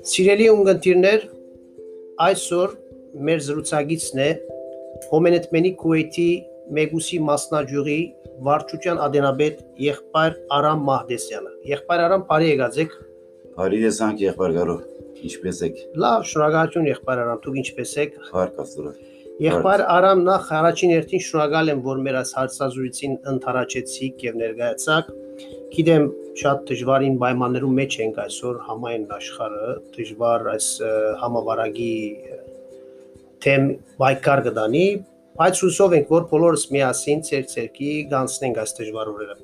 Սիրելի ունգընտիրներ, այսօր մեր զրուցակիցն է Հոմենետմենի Քուվեյթի Մեգուսի մասնաճյուղի վարչության ադենաբեդ եղբայր Արամ Մահդեսյանը։ Եղբայր Արամ, բարի եկածեք։ Բարի եսանք եղբայր Գարո, ինչպե՞ս եք։ Լավ, շնորհակալություն եղբայր Արամ, դուք ինչպե՞ս եք։ Փառք Աստծո։ Եղբայր Արամ, նախ առաջին հերթին շնորհակալ եմ, որ մեր այս հարցազրույցին ընթարաճեցիք եւ ներկայացաք։ Գիտեմ, շատ դժվարին պայմաններում մեջ ենք այսօր համայն աշխարհը, դժվար այս համավարակի թեմ բայկար կդանի, բայց հուսով ենք, որ բոլորս միասին ցերցերքի գանցնենք այս դժվար օրերը։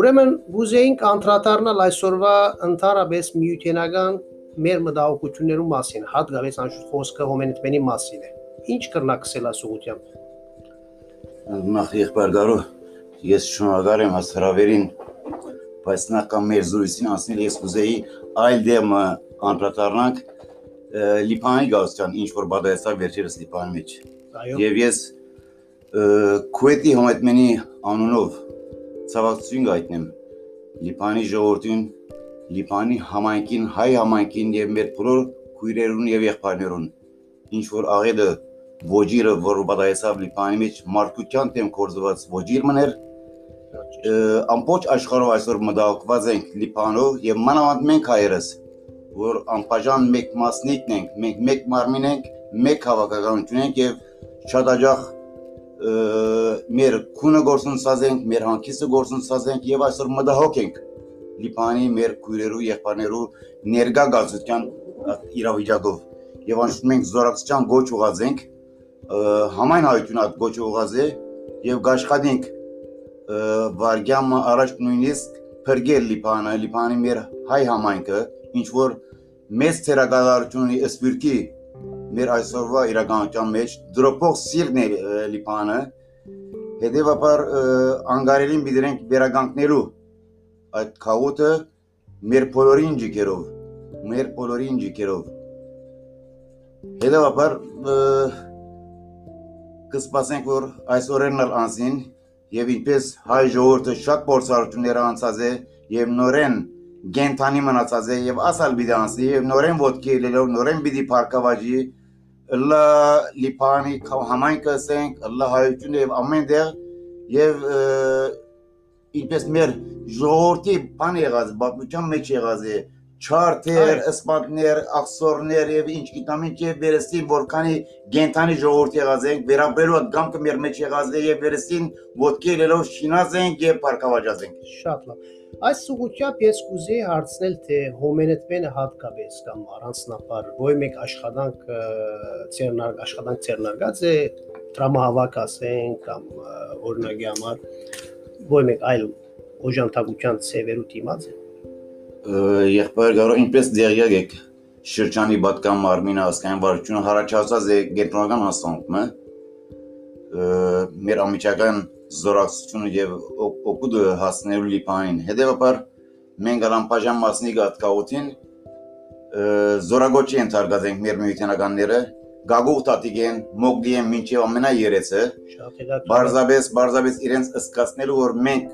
Ուրեմն գուզեինք անդրադառնալ այսօրվա ընդհանրապես միութենական մեր մտահոգություններու մասին, հատկապես անշուշտ խոսքը հոմենիտմենի մասին է։ Ինչ կրնակսել ասուղությամբ։ Նախ եղբայր Գարո, ես շնորհակալ եմ հասարավերին, բայց նախ կամ մեր զրույցին անցնել ես կուզեի այլ դեմը անդրադառնանք ը, Լիբանի գազության ինչ որ բադայեցավ վերջերս Լիբանի մեջ։ Այո։ Եվ ես ը, Քուվեթի համետմենի անունով ցավակցություն գայտնեմ Լիբանի ժողովրդին, Լիբանի համայնքին, հայ համայնքին եւ մեր բոլոր քույրերուն եւ եղբայրներուն ինչ որ աղեդը ոչիրը որ բադայեցավ Լիբանի մեջ մարդկության դեմ կորզված ոչիր մներ ամբողջ աշխարհով այսօր մտահոգված ենք Լիբանով եւ մանավանդ մենք հայերս որ անպաժան մեկ մասնիկն ենք, մենք մեկ մարմին ենք, մեկ հավաքականություն ենք եւ շատ աջախ մեր քունը գործունեած ենք, մեր հանքիսը գործունեած ենք եւ այսօր մտահոգ ենք Լիբանի մեր քույրերու եղբայրներու ներգա գազության իրավիճակով եւ անշուշտ մենք զորակցության գոչ ուղած ենք համայն հայությունը այդ գոչ ուղած է եւ գաշխատենք վարգյամը առաջ նույնիսկ փրկել Լիբանը, Լիբանի մեր հայ համայնքը, ինչ որ մեծ թերագավառություն ունի սպիրկի մեր այսօրվա իրականության մեջ դրոպող սիրն է Լիբանը, հետևաբար անգարելին բիդրենք վերագանքնելու այդ քաոտը մեր բոլորին ջիկերով, մեր բոլորին ջիկերով։ Հետևաբար կսպասենք որ այս օրերն էլ անցին եւ ինչպես հայ ժողովուրդը շատ փորձառություններ անցած է եւ նորեն գենթանի մնացած է եւ ասալ բիդի անցնի եւ նորեն ոդկի լելով նորեն բիդի փարկավաճի լա լիփանի համայնքը ասենք լա հայություն եւ ամենդեղ եւ ինչպես մեր ժողովրդի բան եղած բապության մեջ եղած է եղ չարտեր, սպանդներ, աղսորներ եւ ինչ գիտամ ինչ եւ վերստին որքանի գենտանի ժողովուրդ եղած ենք, վերաբերող գամքը մեր մեջ եղած է եւ վերստին ոդկերելով շինած ենք եւ բարգավաճած ենք։ Շատ լավ։ Այս ուղղությամբ ես կուզեի հարցնել թե հոմենետմենը հատկապես կամ առանձնապես ոյ մեկ աշխատանք ծերնար աշխատանք ծերնարգած է դրամահավաք ասենք կամ օրինակի համար ոյ մեկ այլ օժանդակության ծևերու դիմաց է Եղբայր գարո ինչպես դերյակ եք շրջանի բատկան մարմինը ասկային վարչությունը հարաճացած է գետրոնական հաստատումը ը, մեր ամիջական զորակցությունը եւ օ- օգուտը հասնելու լիփանին հետեւաբար մենք անպաժան մասնիկ ատկաուտին զորագոչի ընթարգած ենք մեր միութենականները գագուղ տատիկ են մոգդի են մինչև ամենաերեցը Բարձաբես, բարձաբես իրենց ըսկացնելու որ մենք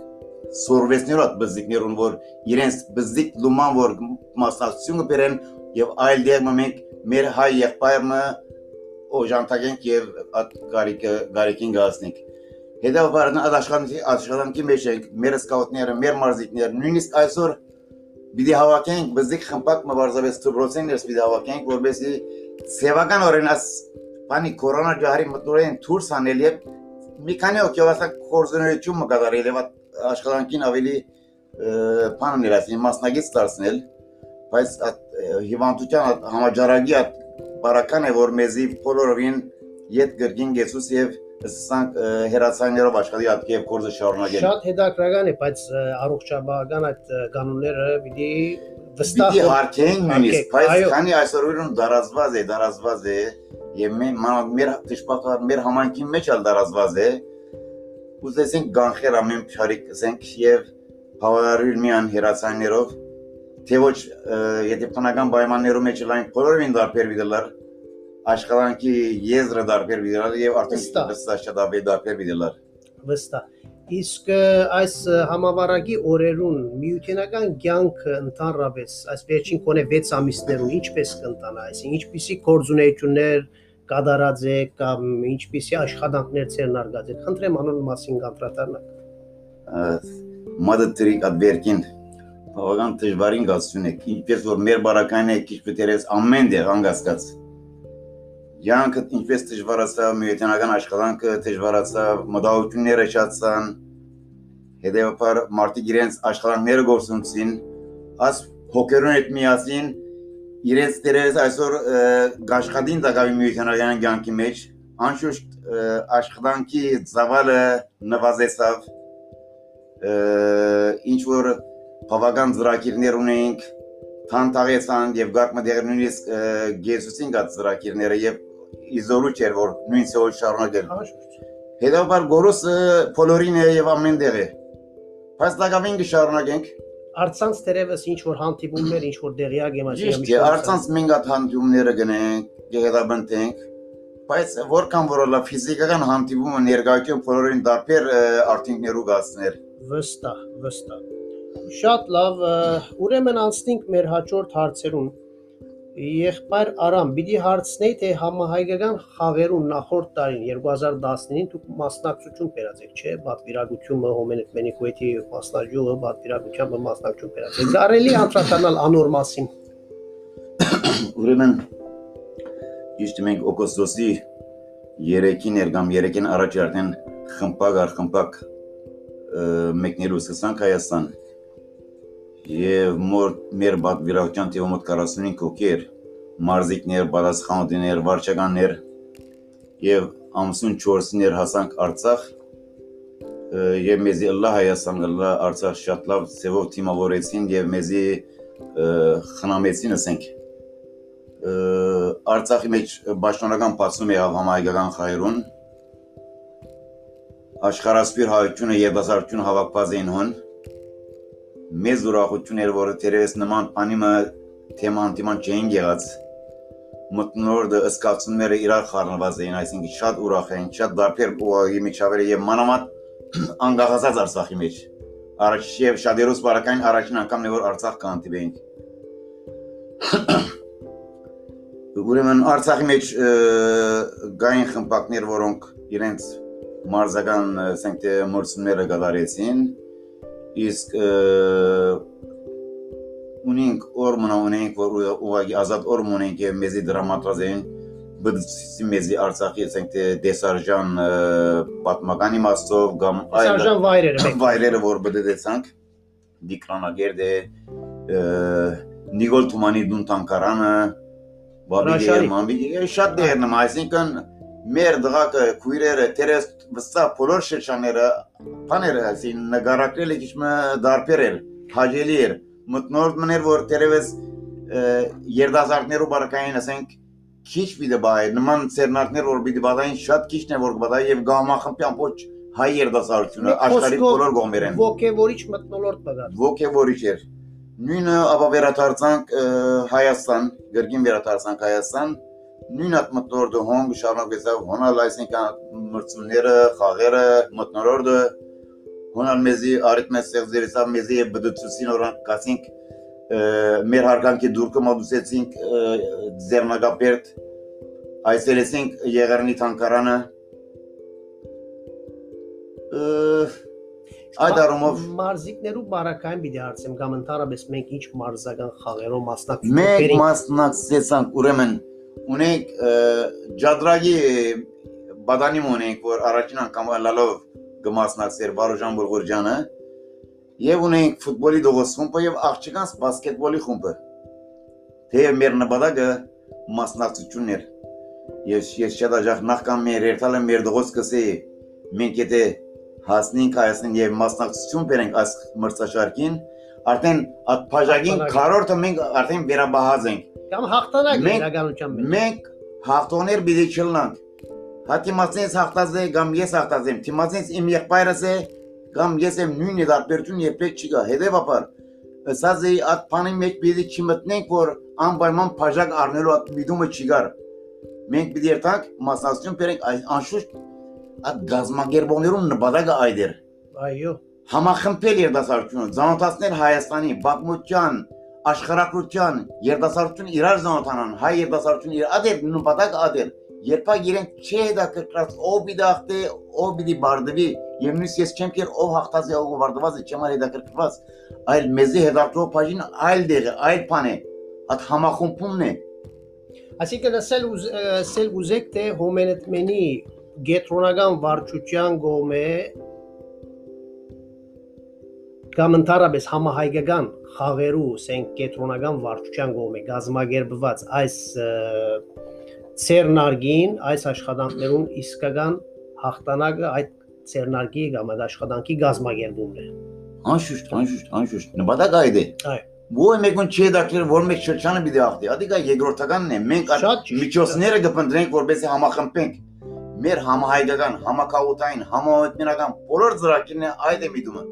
սորվեսներու այդ բզիկներուն որ իրենց բզիկ լուման որ մասնակցությունը բերեն եւ այլ դերմը մենք մեր հայ եղբայրը օժանդակենք եւ այդ գարիկը գարիկին գացնենք։ Հետևաբար նա աշխատանքի աշխատանքի մեջ ենք մեր սկաուտները, մեր մարզիկները, նույնիսկ այսօր պիտի հավաքենք բզիկ խմբակ մբարձաբես ծբրոցեններս պիտի հավաքենք որովհետեւ սևական օրենաս բանի կորոնա ջահրի մտորեն դուրս անել եւ մի քանի օկյովասա կորզունեություն մկադարել եւ այդ աշխատանքին ավելի բան ներասին մասնագետ դարձնել բայց հիվանդության համաճարակի այդ բարական է որ մեզի բոլորովին յետ գրգին գեցուս եւ սանք հերացաններով աշխատի այդ եւ կորզը շարունակել Շատ հետաքրական է, բայց առողջապահական այդ կանոնները պիտի վստահ հարկեն նույնիսկ, բայց քանի այսօր ուրույն դարազված է, դարազված է, եւ մանավանդ մեր դժբախտաբար մեր համայնքի մեջ էլ դարազված է, ուզեցինք գանխեր ամեն փարիկ ասենք եւ հավարարել միան հերացաններով, թե ոչ եթե բնական պայմաններում մեջ լայն բոլորին դարբեր վիդելար աշխատանքի եզրը դարբեր վիդելար եւ արդեն Վստահ։ ավելի դարբեր վիդելար վստահ։ Իսկ այս համավարակի օրերուն միութենական կյանքը ընդհանրապես այս վերջին կոնե 6 ամիսներուն ինչպես կընտանա, այսինքն ինչպիսի կորձունեություններ կատարած է կամ ինչպիսի աշխատանքներ ցերնարգած է։ Խնդրեմ անոն մասին կանդրադառնաք։ Մադը տրիկ ադվերքին բավական դժվարին գացություն է։ Ինչպես որ մեր բարակային է քիչ պետերես ամեն դեղ անգասկած Յանքը ինչպես դժվարացավ միությանական աշխատանքը, դժվարացավ մտահոգությունները շատցան, հետևաբար մարդիկ իրենց աշխատանքները գործունեցին, աս հոգերուն հետ միասին իրենց դերերս այսօր գաշխատին դակավի միությանական կյանքի մեջ, անշուշտ աշխատանքի ծավալը նվազեցավ, ինչ որ բավական ծրագիրներ ունեինք, թանտաղեցան եւ գարկմը դեր նույնիսկ գեզուսին գած ծրագիրները եւ իզոլու չէր որ նույն սեոլ շարունակել։ Հետաբար գորոսը փոլորին եւ ամենտեղ է։ Բայց դակավին կշարունակենք։ Արցանց դերևս ինչ որ հանդիպումներ, ինչ որ դեղյակ եմ ասի։ Ճիշտ է, արցանց մենք այդ հանդիպումները գնենք, գեղեցաբնտենք, բայց որքան որ լա ֆիզիկական հանդիպումը ներկայացում բոլորին դարբեր արդյունքներու գացներ։ Վստահ, վստահ։ Շատ լավ, ուրեմն անցնենք մեր հաջորդ հարցերուն։ Եղբայր Արամ, պիտի հարցնեի, թե համահայկական խաղերուն նախորդ տարին 2019-ին դուք մասնակցություն բերացեք, չէ՞, բատվիրագությունը Հոմենետ Մենիկոյթի մասնաճյուղը բատվիրագությամբ մասնակցություն բերացեք։ Զարելի անդրադառնալ անոր մասին։ Ուրեմն ճիշտ մենք օգոստոսի 3-ին երգամ 3-ին առաջ արդեն խմբակ առ խմբակ մեկներու սկսանք Հայաստան եւ մեր բակվիրակչյան թիվը մոտ 45 հոգի էր մարզիկներ, բադասխանուդիներ, վարչականներ եւ ամսուն 4-ներ հասանք Արցախ եւ մեզի Ալլահ Հայաստան Ալլահ Արցախ շատ լավ ծեվով թիմավորեցին եւ մեզի խնամեցին ասենք Արցախի մեջ պաշտոնական բացում եղավ համահայկական խայրուն աշխարհասփյուր հայությունը եւ դասարչուն հավաքված էին հոն մեծ ուրախություն էր, որ դերևս նման բանիմը թեման թեման չէին եղած մտնորդը ըսկացումները իրար խառնված էին, այսինքն շատ ուրախ էին, շատ դարբեր ուղղի միջավայրը եւ մանավանդ անկախացած Արցախի մեջ։ Առաջ եւ շատերոս բարակային առաջին անգամն է որ Արցախ կանտիվեինք։ Ուրեմն Արցախի մեջ գային խմբակներ, որոնք իրենց մարզական, ասենք թե մրցումները կատարեցին, իսկ ունենք օրմոնա ունենք որ ուղղակի ազատ օրմ ունենք եւ մեզի դրամատրազեն բդսի մեզի Արցախի ասենք դեսարժան պատմական իմաստով կամ այլ դեսարժան վայրերը վայրերը որ բդեցանք դիկրանագերդե Նիգոլ Թումանի դուն տանկարանը Բաբիգեր Մամբիգեր շատ դերնամ այսինքն մեր դղակը քույրերը տերես վստահ բոլոր շրջանները բաները ասին նկարակրել է քիչ դարբեր էր հաջելի էր մտնորդ մներ որ տերևս երդասարտներու բարակային ասենք քիչ պիտի բայ նման ցերնարկներ որ պիտի բադային շատ քիչն է որ բադայ եւ գամախմբյան ոչ հայ երդասարտությունը աշխարհի բոլոր գոմերեն ոգևորիչ մտնոլորտ բգա ոգևորիչ էր նույնը ապա վերադարձանք Հայաստան գրգին վերադարձանք Հայաստան նույն այդ մտնորդը հոնգ շարունակեցավ հոնալ այսինքն մրցումները, խաղերը, մտնորդը հոնալ մեզի արիտ մեզ սեղձերեցավ մեզի բդուցուսին օրանք կասինք մեր հարգանքի դուրկը մոդուսեցինք ձեռնագապերտ այսերեցինք եղերնի թանկարանը Այդ առումով մարզիկներու բարակային պիտի հարցեմ կամ ընդհանրապես մենք ինչ մարզական խաղերով մասնակցում ենք։ Մենք մասնակցեցանք ուրեմն ունենք ջադրագի բադանիմ ունենք, որ առաջին անգամ լալով գմասնակցեր Բարոժան Բուրգուրջյանը եւ ունենք ֆուտբոլի դողոս խումբը եւ աղջկանց բասկետբոլի խումբը։ Թեև մեր նպատակը մասնակցությունն էր։ Ես ես շատ աջախ նախքան մեր երթալը մեր դողոս կսե մենք եթե հասնենք Հայաստան եւ մասնակցություն բերենք այս մրցաշարքին, արդեն այդ բաժակին քարորտը մենք արդեն վերաբահած ենք կամ հաղթանակ իրականության մեջ մենք հաղթոներ պիտի չլնանք հատիմացնից հաղթած է կամ ես հաղթած եմ թիմացնից իմ եղբայրս է կամ ես եմ նույն դարբերություն երբեք չի գա հետեւաբար ասած է այդ բանի մեջ պիտի չմտնենք որ անպայման բաժակ առնելու այդ միտումը չի գար մենք պիտի երթանք մասնակցություն բերենք անշուշտ այդ գազագերբողներուն նպատակը այդ էր Այո։ Համախմբել երիտասարդությունը, զանոթացնել Հայաստանի բազմության, աշխարհակրթության երիտասարդություն իրար զանոթանան, հայ երիտասարդություն իր ադեր նպատակ ադեր Երբ իրենք չի հետաքրքրած ով բիդախտե, ով բիդի բարդվի, եւ նույնիսկ ես չեմ կեր ով հաղթած է ով բարդված է, չեմ հետաքրքրված, այլ մեզի հետաքրքրող բաժին այլ դեղ այլ բան է, at համախումբումն է։ Այսինքն ասել սել ուզեք թե հոմենետմենի գետրոնական վարչության գոմե կամ ընդհանրապես համահայկական խաղերու, ասենք կենտրոնական վարչության կողմէ գազագերբված այս ցերնարգին այս աշխատանքներուն իսկական հաղթանակը այդ ցերնարգի կամ այդ աշխատանքի գազագերբումն է։ Անշուշտ, անշուշտ, անշուշտ։ Նպատակը այդ է։ Այո։ Ոյ մեկուն չի դակեր որ մեկ շրջանը պիտի ախտի։ Ադիկա երկրորդականն է։ Մենք այդ միջոցները կփնտրենք որպեսզի համախմբենք մեր համահայկական, համակաուտային, համաօթմենական բոլոր ծրագրերն այդ է միտումը։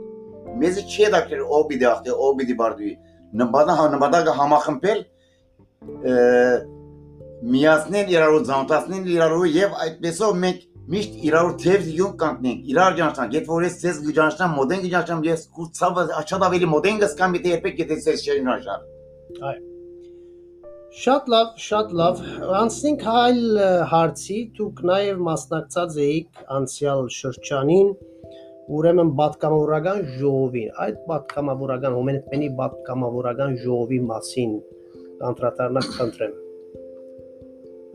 Մեզ չի դակեր ով պիտի ախտի, ով պիտի բարդուի։ Նպատակը նպատակը համախմբել միացնել իրարու զանոթացնել իրարու եւ այդպեսով մենք միշտ իրարու թեև յուն կանգնենք իրար ջանցան երբ որ ես ցես գջանցան մոդեն գջանցան ես կուրցավ աչad ավելի մոդեն գսկամ դե երբեք եթե ցես չէին նաշար այ Շատ լավ, շատ լավ։ Անցնենք այլ հարցի, դուք նաև մասնակցած էիք անցյալ շրջանին ուրեմն պատկամավորական ժողովին։ Այդ պատկամավորական հոմենտմենի պատկամավորական ժողովի մասին անդրադառնալ խնդրեմ։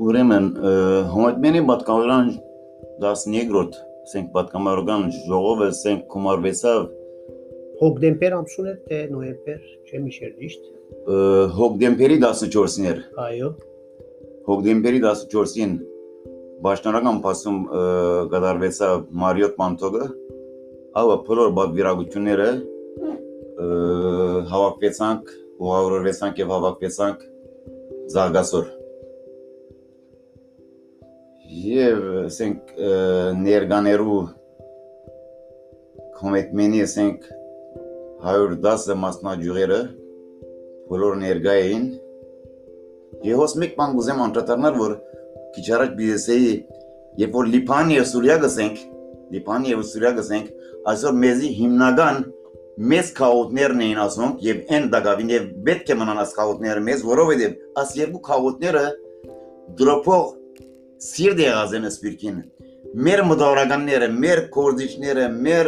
Ուրեմն հոմետմենի պատկամավորական 13-րդ ասենք պատկամավորական ժողովը ասենք կոմարվեցավ հոկտեմբեր ամսուն է թե նոյեմբեր, չեմ հիշեր ճիշտ։ Հոկտեմբերի 14-ին էր։ Այո։ Հոկտեմբերի 14-ին Պաշտոնական փաստում կդարվեցավ Մարիոտ Մանտոգը, ավա բոլոր բավիրագությունները հավաքվեցանք, ուղղավորվեցանք եւ հավաքվեցանք Զարգասոր եւ ասենք ներկաներու կոմետմենի ասենք 110 մասնաճյուղերը բոլոր ներկա էին եւ հոս մեկ բան գուզեմ անդրադառնալ որ քիչ առաջ բիզեսեի երբ որ լիփանի եւ սուրիա գսենք լիփանի եւ սուրիա գսենք այսօր մեզի հիմնական մեծ քաոտներն էին ասում եւ այն դակավին եւ պետք է մնան աս քաոտները մեզ որովհետեւ աս երկու քաոտները դրոփող սիրտ եղած են սպիրկին մեր մտավորականները, մեր կորձիչները, մեր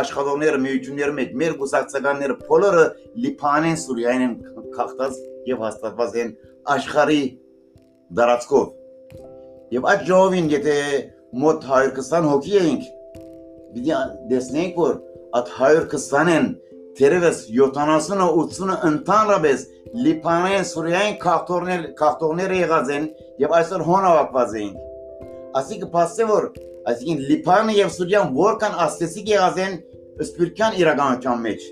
աշխատողները, միությունները մեջ, մեր գուսակցականները բոլորը լիփանեն Սուրիայեն են քաղտած եւ հաստատված են աշխարհի դարածքով։ Եւ այդ ժողովին եթե մոտ 120 հոգի էինք, պիտի տեսնենք որ այդ 120-ն Տերևս 70-ը 80-ը ընդհանրապես Լիբանան, Սուրիային քաղաքներ քաղաքները եղած են եւ այսօր հոնավակված էին։ Ասիկը փաստե որ այսինքն Լիբանը եւ Սուրիան որքան աստեցիկ եղած են սպիրկյան իրականության մեջ։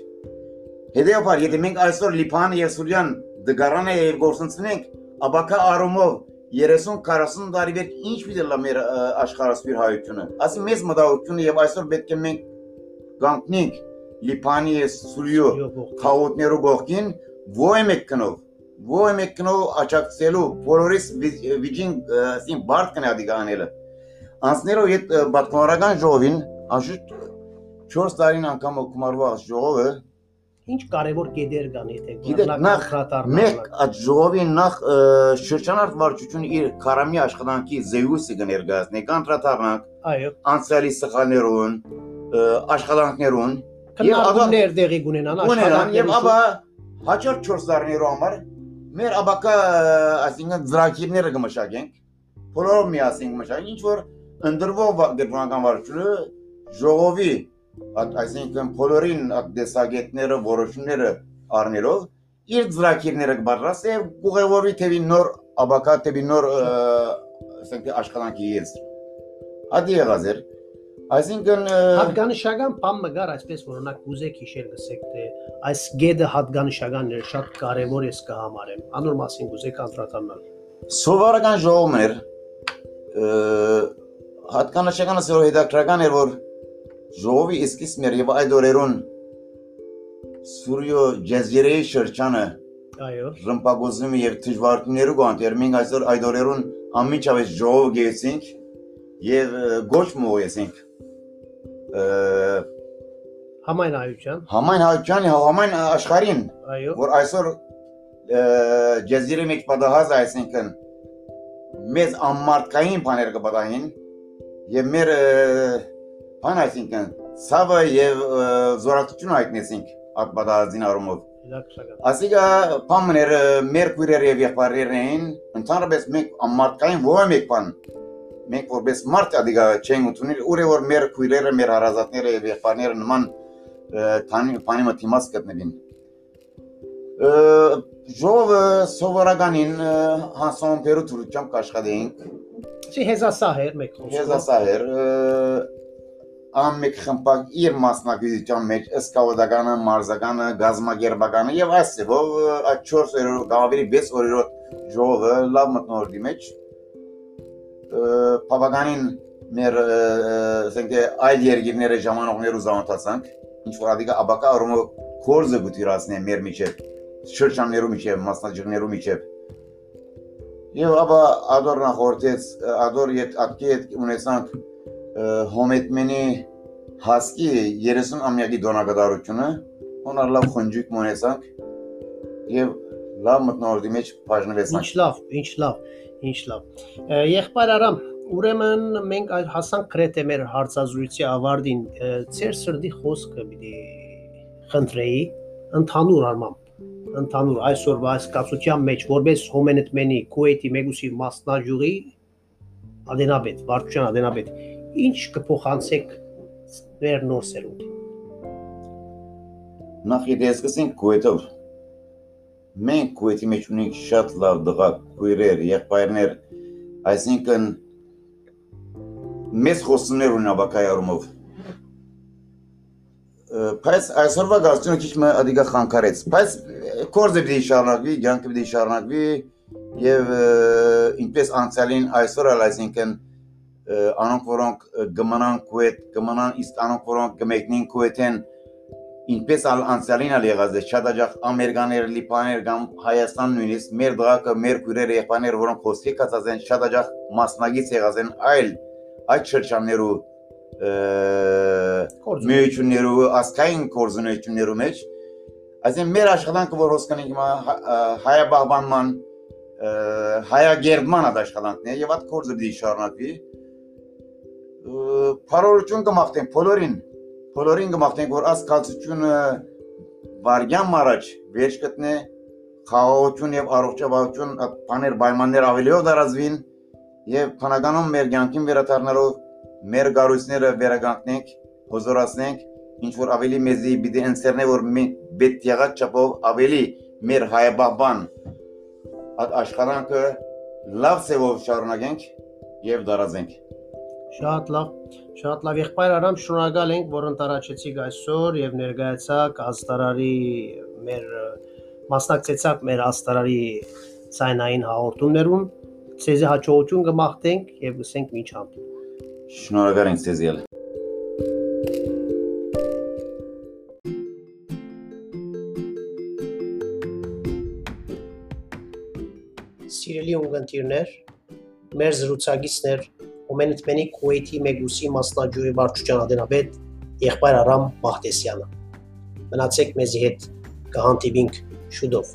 Հետեւաբար, եթե մենք այսօր Լիբանը եւ Սուրիան դգարանը եւ գործընծնենք, ապակա արումով 30-40 տարի վեր ինչ պիտի լա մեր աշխարհասպիր հայությունը։ Ասի մեծ մտահոգությունը եւ այսօր պետք է մենք գանքնենք Լիփանի է Սուրիո քաոտներու գողքին ոյ մեկ կնով ոյ մեկ կնով աճակցելու բոլորիս վիճին ասին բարդ կնա դիգաները անցներով այդ բատկոնարական ժողովին աշուտ 4 տարին անգամ օկմարված ժողովը ինչ կարևոր կետեր կան եթե գիտեք նախ մեկ այդ ժողովի նախ շրջանարդ վարչությունը իր քարամի աշխատանքի զեյուսը կներկայացնի կանտրատարնակ այո անցյալի սխալներուն աշխատանքներուն քննարկումներ տեղի կունենան աշխատանքներուն եւ ապա հաջորդ 4 տարիներու համար մեր աբակա այսինքն ծրագիրները կմշակենք բոլորով միասին կմշակենք ինչ որ ընդրվող գերմանական վարչությունը ժողովի այսինքն բոլորին դեսագետները որոշումները առնելով իր ծրագիրները կբարձրացնի եւ կուղևորի թեւի նոր աբակա թեւի նոր ասենք աշխատանքի ես ադի եղած էր Այսինքն հատկանշական բան մգար այսպես որ օրինակ ուզեք հիշել լսեք թե այս գեդը հատկանշականն է շատ կարևոր է կհամարեմ անոր մասին ուզեք անդրադառնալ Սովորական ժողովներ հատկանշականը սերո հետաքրական էր որ ժողովի իսկիս մեր եւ այդ օրերուն Սուրիո ջազիրեի շրջանը այո ռմպագոզումը եւ դժվարություններու գանտեր մենք այսօր այդ օրերուն ամիջավես ժողով գեցինք եւ գոչ մոյեսինք Համայն այության, համայն հայությանի, համայն աշխարհին, այո։ որ այսօր ջեզիրի մեջ պատահած այսինքն մեծ ամարտկային բաներ կպատահին եւ մեր բան այսինքն ցավը եւ զորակցությունը հայտնեցինք այդ պատահածին առումով Ասիկա պամներ մեր քույրեր եւ եղբայրներն էին ընդհանրապես մենք ամարտկային ո՞ր մեկ բան մենք որպես մարդ ադիգա չենք ընդունել ուրե որ մեր քույրերը մեր հարազատները եւ եղբայրները նման տանի բանի մտիմաց գտնվին ժողովը սովորականին հասոն պերուտուրությամբ կաշխատեինք Չի հեզասահեր մեկ խոսքով։ հեզասահեր ամեկ խմբակ իր մասնակցության մեջ սկավոդականը, մարզականը, գազագերբականը եւ այսեւով այդ 4 օրերով գավերի 6 օրերով ժողովը լավ մտնորդի մեջ բավականին մեր ասենք այլ երկիրները ժամանակները զանոթացանք ինչ որ ադիգա աբակա ռոմո կորզը գուտիրացնե մեր միջև շրջաններու միջև մասնաճյուղներու միջև եւ ապա ադոր նախորդեց ադոր իդ ատկի հետ ունեցանք հոմետմենի հասկի 30 ամյակի դոնակատարությունը հոնար լավ խնջիկ մոնեցանք եւ լավ մտնորդի մեջ բաժնվեցանք Ինչ լավ, ինչ լավ, ինչ լավ։ Եղբայր Արամ, ուրեմն մենք այ հասանք գրեթե մեր հարցազրույցի ավարտին։ Ձեր սրդի խոսքը պիտի խնդրեի ընդհանուր արմամբ ընդհանուր այսօրվա այս կացության մեջ որպես հոմենետմենի Քուեյթի Մեգուսի մասնաճյուղի Ադենաբեդ, Վարչության Ադենաբեդ, ինչ կփոխանցեք մեր նոր սերունդին։ Նախ եթե սկսենք Քուեթով մենք Քուեթի մեջ ունենք շատ լավ դղա քույրեր, եղբայրներ, այսինքն մեծ խոսումներ ունեն ավակայարումով։ Բայց այսօրվա գազությունը քիչ մը ադիգա խանգարեց, բայց կորզը պիտի շարունակվի, ցանկը պիտի շարունակվի եւ ինչպես անցյալին այսօր էլ այսինքն անոնք որոնք գմնան Քուեթ, գմնան իսկ անոնք որոնք գմեկնին Քուեթեն ինչպես ալ անցյալին ալ եղած է շատ աջախ ամերկաներ, լիբաներ կամ Հայաստան նույնիսկ մեր դղակը, մեր քույրերը, եղբայրները, որոնք խոսքի կացած են, շատ աջախ մասնագից եղած են այլ այդ շրջաններու միություններու ասկային կորզունություններու մեջ այսինքն մեր աշխատանքը որ հոսքանենք հիմա հայաբաղբանման հայագերման այդ աշխատանքն է եւ այդ կորզը դի շարունակվի Փարորություն կմաղթենք բոլորին բոլորին կմաղթենք որ աս կացությունը վարգյան առաջ վերջ գտնե խաղաղություն եւ առողջապահություն բաներ պայմաններ ավելիով դարածվին եւ բանականում մեր ցանկին վերաթարնելով մեր գարույցները վերականգնենք, հոզորացնենք, ինչ որ ավելի մեզի պիտի ընցերնե որ մենք պետք եղած չափով ավելի մեր հայաբաբան այդ աշխատանքը լավ ծևով շարունակենք եւ դարածենք։ Շատ լավ, շատ լավ եղբայր Արամ, շնորհակալ ենք, որ ընտարաչեցիք այսօր եւ ներկայացաք աստարարի մեր մասնակցեցաք մեր աստարարի ցայնային հաղորդումներուն։ Ցեզի հաջողություն կմաղթենք եւ գսենք միջ հանդիպ։ Շնորհակալ ենք ձեզ ել։ Սիրելի ունգընտիրներ, մեր զրուցակիցներ Օմենիտմենի Քուեյթի Մեգուսի մասնաճյուղի վարչության ադենաբեդ եղբայր Արամ Մահտեսյանը։ Մնացեք մեզի հետ կհանդիպինք շուտով։